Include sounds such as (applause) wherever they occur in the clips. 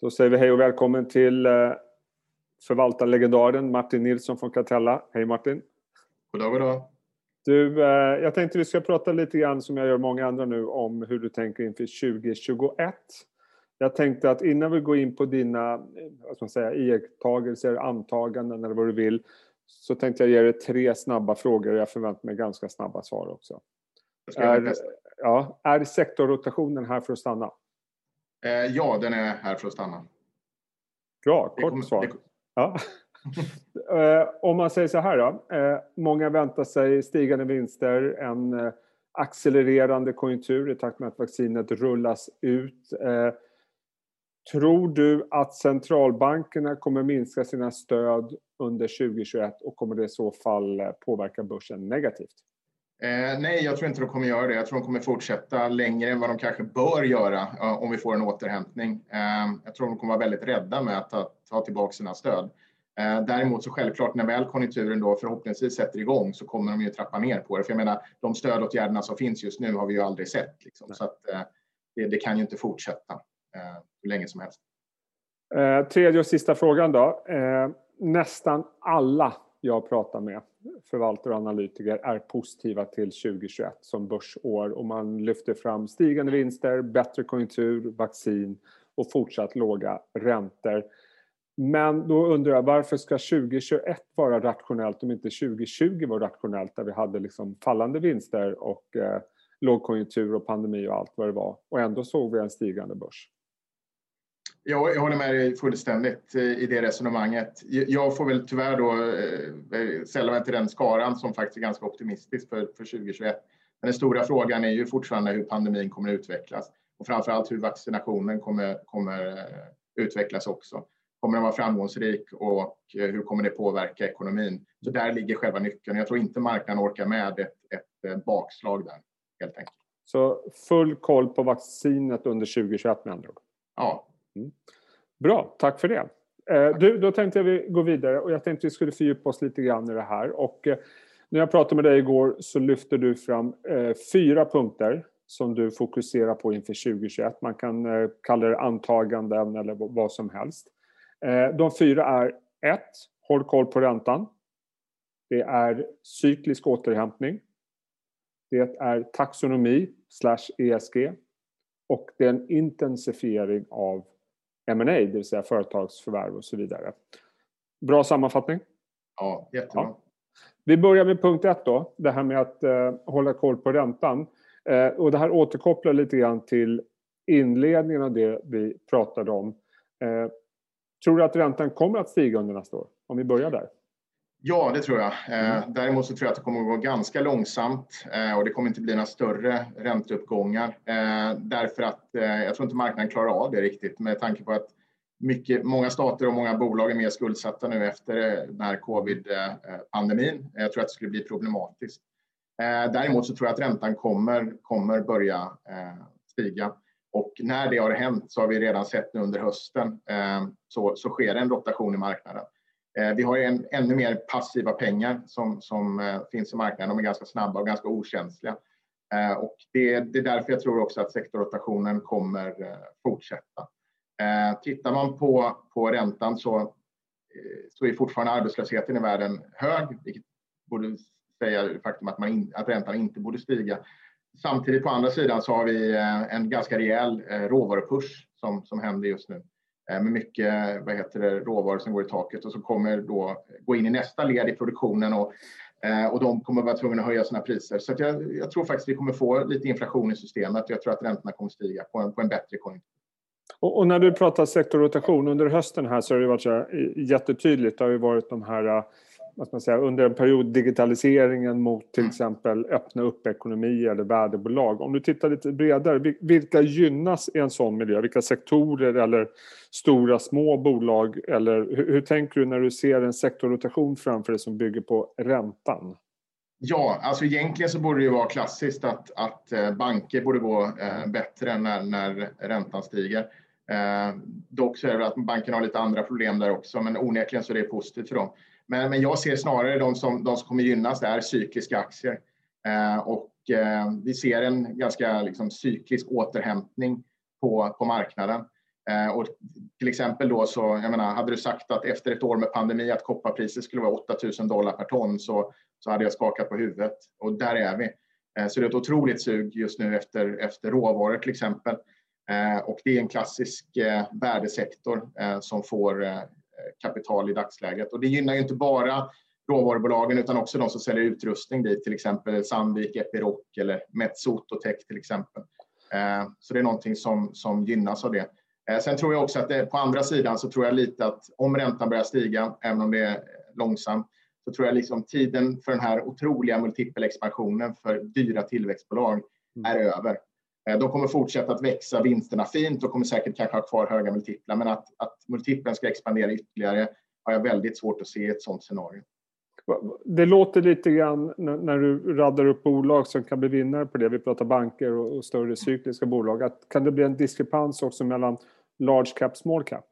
Då säger vi hej och välkommen till eh, förvaltarlegendaren Martin Nilsson från Catella. Hej Martin! Goddag, goddag! Du, eh, jag tänkte vi ska prata lite grann som jag gör många andra nu om hur du tänker inför 2021. Jag tänkte att innan vi går in på dina eh, vad ska man säga, iakttagelser, antaganden eller vad du vill så tänkte jag ge dig tre snabba frågor och jag förväntar mig ganska snabba svar också. Är, ja, är sektorrotationen här för att stanna? Eh, ja, den är här för att stanna. Bra, kort kommer, svar. Det... Ja. (laughs) Eh, om man säger så här då. Eh, många väntar sig stigande vinster, en accelererande konjunktur i takt med att vaccinet rullas ut. Tror du att centralbankerna kommer minska sina stöd under 2021 och kommer det i så fall påverka börsen negativt? Eh, nej, jag tror inte de kommer göra det. Jag tror de kommer fortsätta längre än vad de kanske bör göra eh, om vi får en återhämtning. Eh, jag tror de kommer vara väldigt rädda med att ta, ta tillbaka sina stöd. Eh, däremot så självklart när väl konjunkturen då förhoppningsvis sätter igång så kommer de ju trappa ner på det. För jag menar, de stödåtgärderna som finns just nu har vi ju aldrig sett. Liksom. Så att, eh, det, det, kan ju inte fortsätta eh, hur länge som helst. tredje och sista frågan då. nästan alla jag pratar med, förvaltare och analytiker, är positiva till 2021 som börsår och man lyfter fram stigande vinster, bättre konjunktur, vaccin och fortsatt låga räntor. Men då undrar jag varför ska 2021 vara rationellt om inte 2020 var rationellt där vi hade liksom fallande vinster och eh, lågkonjunktur och pandemi och allt vad det var och ändå såg vi en stigande börs? Jag, jag håller med dig fullständigt eh, i det resonemanget. Jag får väl tyvärr då eh, sälla mig till den skaran som faktiskt är ganska optimistisk för, för 2021. Men den stora frågan är ju fortfarande hur pandemin kommer att utvecklas och framför allt hur vaccinationen kommer, kommer eh, utvecklas också. Kommer den vara framgångsrik och hur kommer det påverka ekonomin? Så där ligger själva nyckeln. Jag tror inte marknaden orkar med ett, ett bakslag där helt enkelt. Så full koll på vaccinet under 2021 med andra ord? Ja, Mm. Bra, tack för det. Eh, du, då tänkte jag vi gå vidare och jag tänkte vi skulle fördjupa oss lite grann i det här. Och eh, när jag pratade med dig igår så lyfte du fram eh, fyra punkter som du fokuserar på inför 2021. Man kan kalla det antaganden eller vad som helst. De fyra är 1. Håll koll på räntan. Det är cyklisk återhämtning. Det är taxonomi slash ESG. Och det är en intensifiering av M&A, det vill säga företagsförvärv och så vidare. Bra sammanfattning? Ja, jättebra. Ja. Vi börjar med punkt ett då, det här med att eh, hålla koll på räntan. Eh, och det här återkopplar lite grann till inledningen av det vi pratade om. Eh, tror du att räntan kommer att stiga under nästa år? Om vi börjar där. Ja, det tror jag. Eh, mm. Däremot så tror jag att det kommer att gå ganska långsamt eh, och det kommer inte bli några större ränteuppgångar eh, därför att jag tror inte marknaden klarar av det riktigt med tanke på att mycket, många stater och många bolag är mer skuldsatta nu efter den här covid-pandemin. Jag tror att det skulle bli problematiskt. Däremot så tror jag att räntan kommer, kommer börja stiga och när det har hänt så har vi redan sett nu under hösten så, så sker en rotation i marknaden. Eh, vi har en, ännu mer passiva pengar som, som eh, finns i marknaden. De är ganska snabba och ganska okänsliga. Eh, och det, det är därför jag tror också att sektorrotationen kommer fortsätta. Tittar man på, på räntan så, så är fortfarande arbetslösheten i världen hög, vilket borde säga det faktum att, man in, att räntan inte borde stiga. Samtidigt på andra sidan så har vi en ganska rejäl råvarupush som, som händer just nu. Eh, med mycket vad heter det, råvaror som går i taket och som kommer då gå in i nästa led i produktionen och, eh, och de kommer vara tvungna att höja sina priser. Så jag, jag, tror faktiskt vi kommer få lite inflation i systemet jag tror att räntorna kommer stiga på en, på en bättre konjunktur. Och, och, när du pratar sektorrotation under hösten här så har det varit så eh, jättetydligt. Det har ju varit de här vad man säga, under en period digitaliseringen mot till mm. exempel öppna upp ekonomi eller värdebolag. Om du tittar lite bredare, vilka gynnas i en sån miljö? Vilka sektorer eller stora små bolag? Eller hur, hur tänker du när du ser en sektorrotation framför dig som bygger på räntan? Ja, alltså egentligen så borde det vara klassiskt att, att eh, banker borde gå eh, bättre när, när räntan stiger. Eh, dock så är det att bankerna har lite andra problem där också, men onekligen så är det positivt för dem. Men, men jag ser snarare de som, de som kommer gynnas är cykliska aktier. Eh, och eh, vi ser en ganska liksom, cyklisk återhämtning på, på marknaden. Eh, och till exempel då så, jag menar, hade du sagt att efter ett år med pandemi att kopparpriset skulle vara 8000 dollar per ton så, så hade jag skakat på huvudet. Och där är vi. Eh, så det är ett otroligt sug just nu efter, efter råvaror till exempel. Eh, och det är en klassisk värdesektor som får kapital i dagsläget. Och det gynnar ju inte bara råvarubolagen utan också de som säljer utrustning dit, till exempel Sandvik, Epiroc eller Metsototech till exempel. Eh, så det är någonting som, som gynnas av det. Eh, sen tror jag också att det, på andra sidan så tror jag lite att om räntan börjar stiga, även om det är långsamt, så tror jag liksom tiden för den här otroliga multipelexpansionen för dyra tillväxtbolag mm. är över. Eh, de kommer fortsätta att växa vinsterna fint och kommer säkert kanske ha kvar höga multiplar, men att, att multipeln ska expandera ytterligare har jag väldigt svårt att se i ett sådant scenario. Det låter lite grann när du raddar upp bolag som kan bli vinnare på det. Vi pratar banker och större cykliska bolag. Att kan det bli en diskrepans också mellan large cap small cap?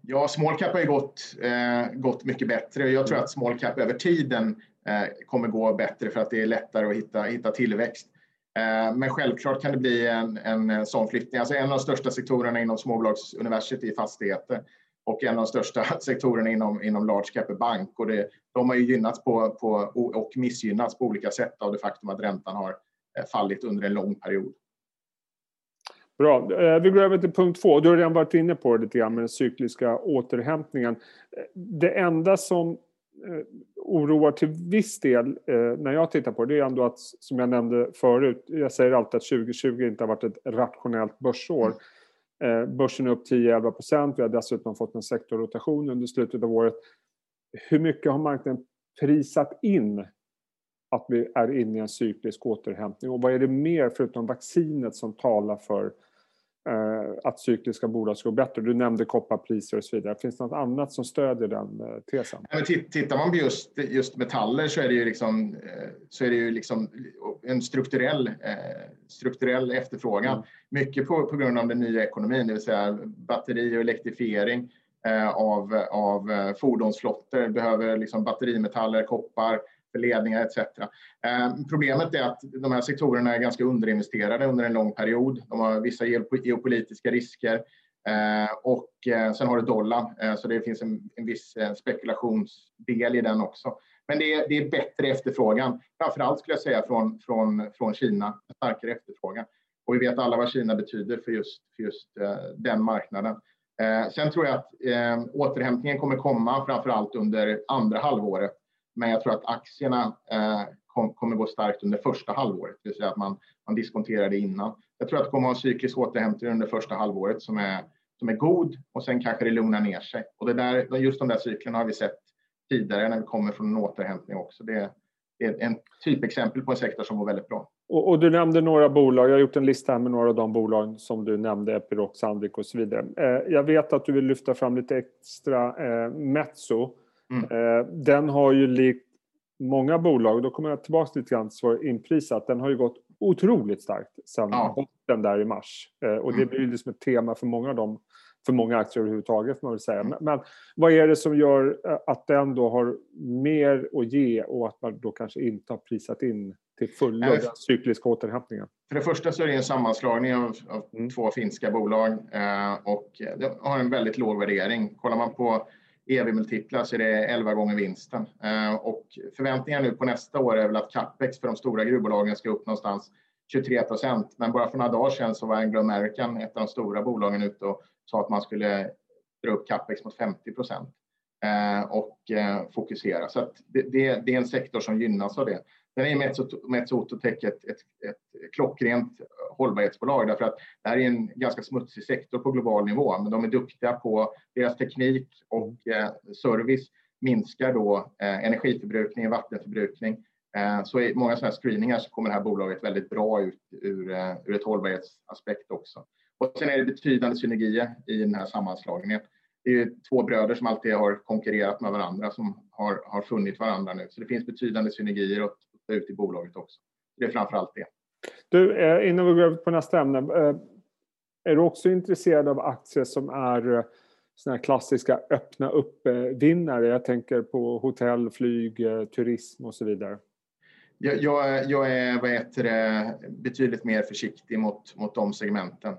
Ja, small cap har ju gått, eh, gått mycket bättre. Jag tror att small cap över tiden eh, kommer gå bättre för att det är lättare att hitta, hitta tillväxt. Eh, men självklart kan det bli en, en sån flyttning. Alltså en av de största sektorerna inom småbolagsuniversitet är fastigheter och en av de största (laughs) sektorerna inom, inom large cap är bank. Och det, de har ju gynnats på, på, och missgynnats på olika sätt av det faktum att räntan har eh, fallit under en lång period. Bra. Eh, vi går över till punkt två. Du har redan varit inne på det lite grann med den cykliska återhämtningen. Det enda som oroar till viss del när jag tittar på det är ändå att, som jag nämnde förut, jag säger alltid att 2020 inte har varit ett rationellt börsår. Mm. Eh, börsen är upp 10-11 procent. Vi har dessutom fått en sektorrotation under slutet av året. Hur mycket har marknaden prisat in att vi är inne i en cyklisk återhämtning? Och vad är det mer, förutom vaccinet, som talar för eh, att cykliska bolag ska gå bättre? Du nämnde kopparpriser och så vidare. Finns det något annat som stödjer den eh, tesen? Ja, tittar man på just, just metaller så är det ju, liksom, så är det ju liksom en strukturell, strukturell efterfrågan. Mm. Mycket på, på grund av den nya ekonomin, det vill säga batteri och elektrifiering av, av fordonsflottor behöver liksom batterimetaller, koppar, förledningar etc. Eh, problemet är att de här sektorerna är ganska underinvesterade under en lång period. De har vissa geopolitiska risker eh, och eh, sen har du dollarn, eh, så det finns en, en viss eh, spekulationsdel i den också. Men det är, det är bättre efterfrågan, framförallt skulle jag säga från, från, från Kina, starkare efterfrågan. Och vi vet alla vad Kina betyder för just, för just eh, den marknaden. sen tror jag att återhämtningen kommer komma framför allt under andra halvåret men jag tror att aktierna eh, kom, kommer gå starkt under första halvåret, det vill säga att man, man diskonterar det innan. Jag tror att det kommer att ha en cyklisk återhämtning under första halvåret som är, som är god och sen kanske det lugnar ner sig. Och det där, just de där cyklerna har vi sett tidigare när vi kommer från en återhämtning också. Det, det är en typexempel på en sektor som går väldigt bra. Och, och, du nämnde några bolag. Jag har gjort en lista här med några av de bolag som du nämnde, Epiroc, Sandvik och så vidare. Eh, jag vet att du vill lyfta fram lite extra eh, Metso Mm. Eh, den har ju likt många bolag, då kommer jag tillbaka lite grann till inprisat, den har ju gått otroligt starkt sedan ja. botten där i mars. Eh, och det mm. blir ju liksom ett tema för många av dem, för många aktier överhuvudtaget får man väl säga. Mm. Men, men, vad är det som gör eh, att den då har mer att ge och att man då kanske inte har prisat in till fullo den cykliska återhämtningen? För det första så är det en sammanslagning av, av mm. två finska bolag eh, och det har en väldigt låg värdering. Kollar man på EV-multiplar så är det 11 gånger vinsten. Eh, och förväntningarna nu på nästa år är väl att capex för de stora gruvbolagen ska upp någonstans 23 procent. Men bara för några dagar sedan så var Anglo American, ett av de stora bolagen, ute och sa att man skulle dra upp capex mot 50 procent eh, och eh, fokusera. Så det, det, det, är en sektor som gynnas av det. Sen är Metsototech ett, ett, ett klockrent hållbarhetsbolag därför att det här är en ganska smutsig sektor på global nivå. Men de är duktiga på deras teknik och eh, service minskar då eh, energiförbrukning, vattenförbrukning. Eh, så i många sådana här screeningar så kommer det här bolaget väldigt bra ut ur, eh, ur ett hållbarhetsaspekt också. Och sen är det betydande synergier i den här sammanslagningen. Det är ju två bröder som alltid har konkurrerat med varandra som har, har funnit varandra nu. Så det finns betydande synergier åt ta ut i bolaget också. Det är framför allt det. Du, eh, innan vi går över på nästa ämne. Eh, är du också intresserad av aktier som är eh, såna klassiska öppna upp-vinnare? Jag tänker på hotell, flyg, turism och så vidare. Jag, jag, jag är vad heter det, betydligt mer försiktig mot, mot de segmenten.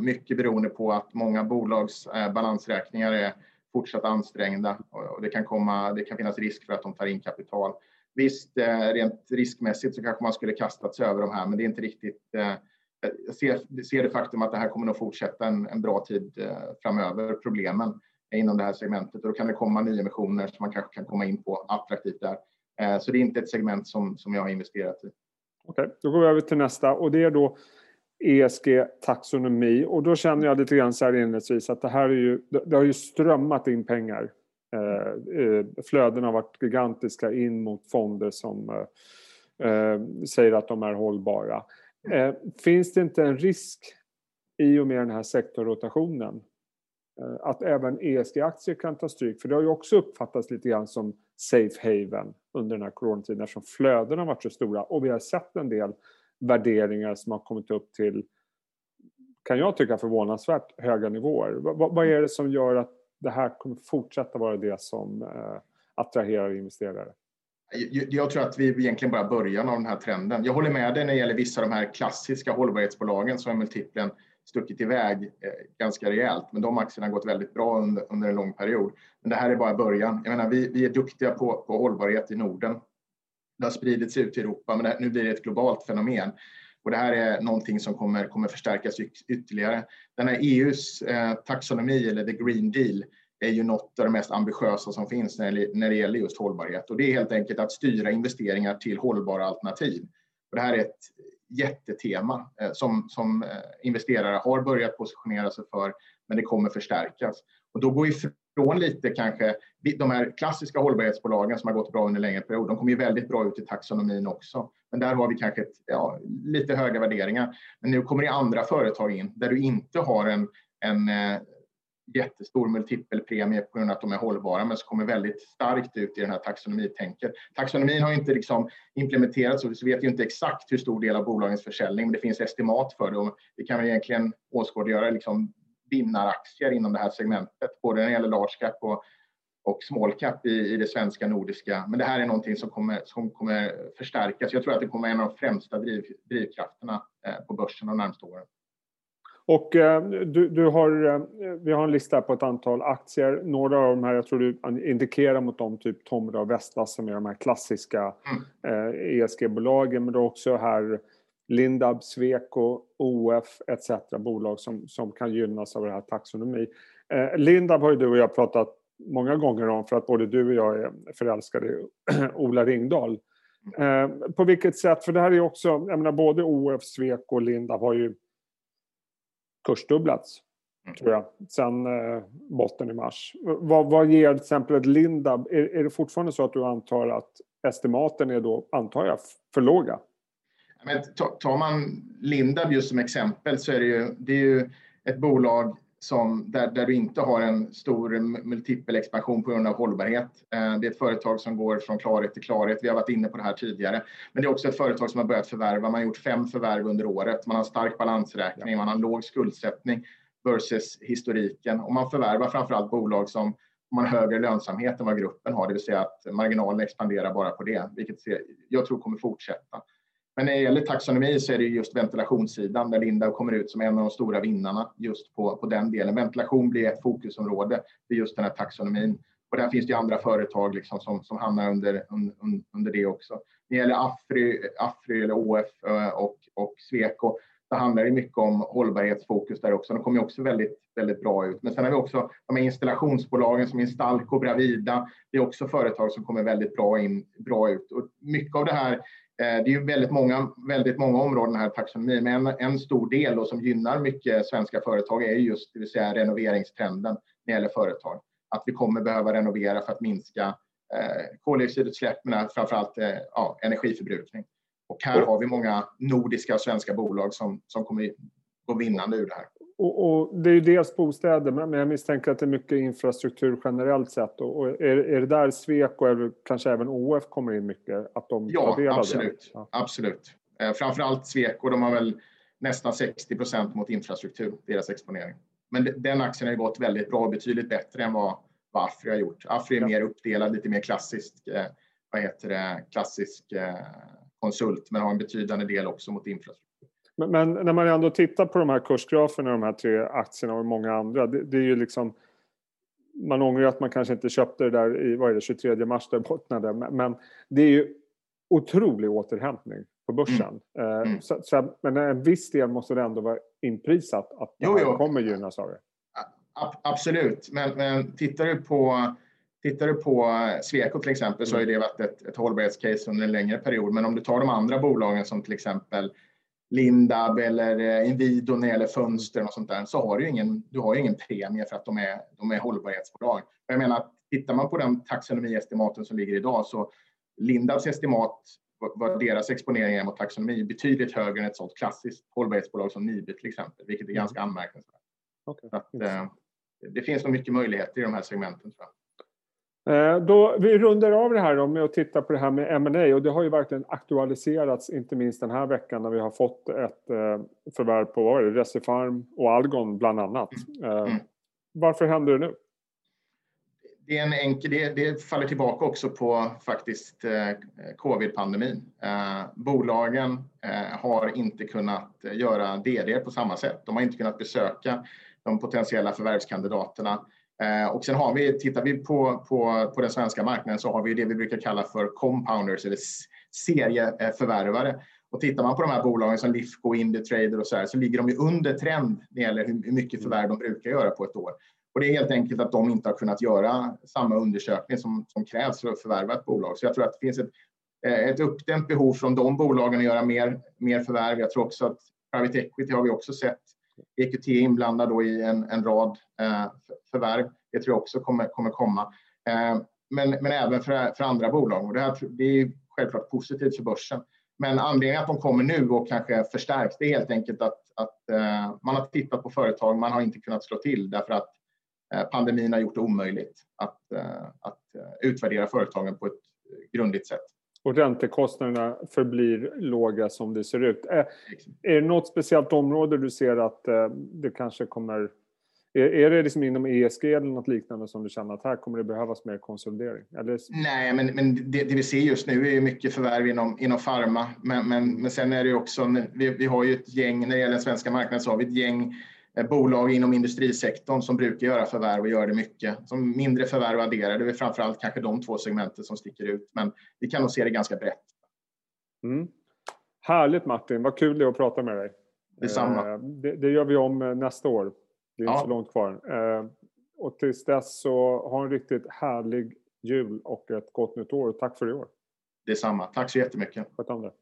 Mycket beroende på att många bolags balansräkningar är fortsatt ansträngda och det kan, komma, det kan finnas risk för att de tar in kapital. Visst, eh, rent riskmässigt så kanske man skulle kastat sig över de här, men det är inte riktigt eh, jag ser, ser det faktum att det här kommer att fortsätta en, en bra tid eh, framöver, problemen inom det här segmentet. Och då kan det komma nyemissioner som man kanske kan komma in på attraktivt där. Så det är inte ett segment som, som jag har investerat i. Okej, okay, då går vi över till nästa och det är då ESG taxonomi och då känner jag lite grann så här inledningsvis att det här är ju, det har ju strömmat in pengar. Eh, eh flödena har varit gigantiska in mot fonder som eh, eh, säger att de är hållbara. Finns det inte en risk i och med den här sektorrotationen Eh, att även ESG-aktier kan ta stryk. För det har ju också uppfattats lite grann som safe haven under den här coronatiden eftersom flödena har varit så stora. Och vi har sett en del värderingar som har kommit upp till, kan jag tycka, förvånansvärt höga nivåer. Vad, vad är det som gör att det här kommer fortsätta vara det som eh, attraherar investerare? Jag tror att vi egentligen bara början av den här trenden. Jag håller med dig när det gäller vissa av de här klassiska hållbarhetsbolagen som är multiplen stuckit iväg eh, ganska rejält. Men de aktierna har gått väldigt bra under, under en lång period. Men det här är bara början. Jag menar, vi, vi är duktiga på, på hållbarhet i Norden. Det har spridits ut i Europa, men det, nu blir det ett globalt fenomen. Och det här är någonting som kommer, kommer förstärkas ytterligare. Den här EUs eh, taxonomi, eller the Green Deal, är ju något av det mest ambitiösa som finns när det, när det gäller just hållbarhet. Och det är helt enkelt att styra investeringar till hållbara alternativ. Och det här är ett jättetema eh, som, som eh, investerare har börjat positionera sig för, men det kommer förstärkas. Och då går ifrån lite kanske de här klassiska hållbarhetsbolagen som har gått bra under längre period. De kommer ju väldigt bra ut i taxonomin också, men där har vi kanske ett, ja, lite höga värderingar. Men nu kommer det andra företag in där du inte har en, en eh, jättestor multipelpremie på grund av att de är hållbara, men som kommer väldigt starkt ut i den här taxonomitänket. Taxonomin har inte liksom implementerats, så vi vet ju inte exakt hur stor del av bolagens försäljning, men det finns estimat för det. Och vi kan väl egentligen åskådliggöra liksom vinnaraktier inom det här segmentet, både när det gäller large cap och, och small cap i, i det svenska nordiska. Men det här är någonting som kommer, som kommer förstärkas. Jag tror att det kommer vara en av de främsta driv, drivkrafterna eh, på börsen de närmaste åren. Och eh, du, du, har, eh, vi har en lista på ett antal aktier. Några av de här, jag tror du indikerar mot dem, typ Tomra och Vestas som är de här klassiska mm. ESG-bolagen. Men du har också här Lindab, Sweco, OF etc. bolag som, som kan gynnas av det här taxonomi. Lindab har ju du och jag pratat många gånger om för att både du och jag är förälskade i (clears throat) Ola Ringdahl. Eh, på vilket sätt, för det här är också, jag menar både OF, Sweco och Lindab har ju kursdubblats. Mm. Tror jag, sen eh, botten i mars. Vad, vad ger till exempel ett Lindab? Är, är det fortfarande så att du antar att estimaten är då, antar jag, för låga? Men tar man Lindab just som exempel så är det ju, det är ju ett bolag som, där, där du inte har en stor multipel expansion på grund av hållbarhet. Eh, det är ett företag som går från klarhet till klarhet. Vi har varit inne på det här tidigare. Men det är också ett företag som har börjat förvärva. Man har gjort fem förvärv under året. Man har stark balansräkning, man har låg skuldsättning versus historiken och man förvärvar framförallt bolag som har högre lönsamhet än vad gruppen har, det vill säga att marginalen expanderar bara på det, vilket jag tror kommer fortsätta. Men när det gäller taxonomi så är det just ventilationssidan där Linda kommer ut som en av de stora vinnarna just på, på den delen. Ventilation blir ett fokusområde för just den här taxonomin. Och där finns det andra företag liksom som, som hamnar under, un, under det också. När det gäller Afry, Afry eller OF och, och Sweco så handlar det mycket om hållbarhetsfokus där också. De kommer också väldigt, väldigt bra ut. Men sen har vi också de här installationsbolagen som Instalco, Bravida. Det är också företag som kommer väldigt bra, in, bra ut. Och mycket av det här det är väldigt många, väldigt många områden här taxonomi, men en, en stor del då som gynnar mycket svenska företag är just det vill säga renoveringstrenden när det gäller företag. Att vi kommer behöva renovera för att minska eh, koldioxidutsläpp men framförallt eh, ja, energiförbrukning. Och här har vi många nordiska och svenska bolag som, som kommer gå vinnande ur det här. Och, och, det är ju dels bostäder, men jag misstänker att det är mycket infrastruktur generellt sett. Och, är, är det där Sweco eller kanske även OF kommer in mycket? Att de ja, absolut. Ja. absolut. Eh, framförallt Sweco, de har väl nästan 60 procent mot infrastruktur, deras exponering. Men den aktien har gått väldigt bra, betydligt bättre än vad, vad Afri har gjort. Afri är ja. mer uppdelad, lite mer klassisk, eh, vad heter det, klassisk eh, konsult, men har en betydande del också mot infrastruktur. Men, men, när man ändå tittar på de här kursgraferna, de här tre aktierna och många andra, det, det är ju liksom man ångrar att man kanske inte köpte det där i vad är det, 23 mars där bottnade, men, det är ju otrolig återhämtning på börsen. Mm. Eh, mm. Så, så, men en viss del måste det ändå vara inprisat att det jo, jo. kommer gynnas av det. Absolut, men, men tittar du på Tittar du på Sweco till exempel så har det varit ett, ett hållbarhetscase under en längre period. Men om du tar de andra bolagen som till exempel Lindab eller eh, Inwido när det gäller fönster och sånt där så har du ingen, du har ingen premie för att de är, de är hållbarhetsbolag. Jag menar, tittar man på den taxonomiestimaten som ligger idag så Lindabs estimat var deras exponering mot taxonomi betydligt högre än ett sådant klassiskt hållbarhetsbolag som Nibe till exempel, vilket är ganska anmärkningsvärt. Okay. Att, eh, det finns nog mycket möjligheter i de här segmenten. Tror jag. Eh, då, vi rundar av det här med att titta på det här med M&A och det har ju verkligen aktualiserats inte minst den här veckan när vi har fått ett eh, förvärv på vad det, Recipharm och Algon bland annat. Mm. Eh, mm. Varför händer det nu? Det, är en enkel, det, det faller tillbaka också på faktiskt covid-pandemin. bolagen har inte kunnat göra DD på samma sätt. De har inte kunnat besöka de potentiella förvärvskandidaterna Eh, Eh, och sen har vi, tittar vi på, på, på den svenska marknaden så har vi det vi brukar kalla för compounders eller serieförvärvare. Och tittar man på de här bolagen som Lifco, Indutrader och så här så ligger de ju under trend när det gäller hur mycket förvärv de brukar göra på ett år. Och det är helt enkelt att de inte har kunnat göra samma undersökning som, som krävs för att förvärva ett bolag. Så jag tror att det finns ett, eh, ett uppdämt behov från de bolagen att göra mer, mer förvärv. Jag tror också att private equity har vi också sett EQT är inblandad då i en, en rad eh, förvärv. Det tror jag också kommer, kommer komma. Eh, men, men även för, för andra bolag. Och det, här, det är självklart positivt för börsen. Men anledningen att de kommer nu och kanske förstärks, det är helt enkelt att, att eh, man har tittat på företag, man har inte kunnat slå till därför att eh, pandemin har gjort det omöjligt att, eh, att eh, utvärdera företagen på ett eh, grundligt sätt och räntekostnaderna förblir låga som det ser ut. Är, är det något speciellt område du ser att eh, det kanske kommer... Är, är det liksom inom ESG eller något liknande som du känner att här kommer det behövas mer konsolidering? Eller? Nej, men, men det, det, vi ser just nu är ju mycket förvärv inom, inom farma. Men, men, men sen är det också, vi, vi har ju ett gäng, när det gäller den svenska marknaden så har vi ett gäng bolag inom industrisektorn som brukar göra förvärv och gör det mycket. Som mindre förvärv adderar, det är framförallt kanske de två segmenten som sticker ut. Men vi kan nog se det ganska brett. Mm. Härligt Martin, vad kul det är att prata med dig. Detsamma. Eh, det, det gör vi om eh, nästa år. Det är ja. inte så långt kvar. Och tills dess så ha en riktigt härlig jul och ett gott nytt år. Tack för i år. Detsamma. Tack så jättemycket. Sköt om det.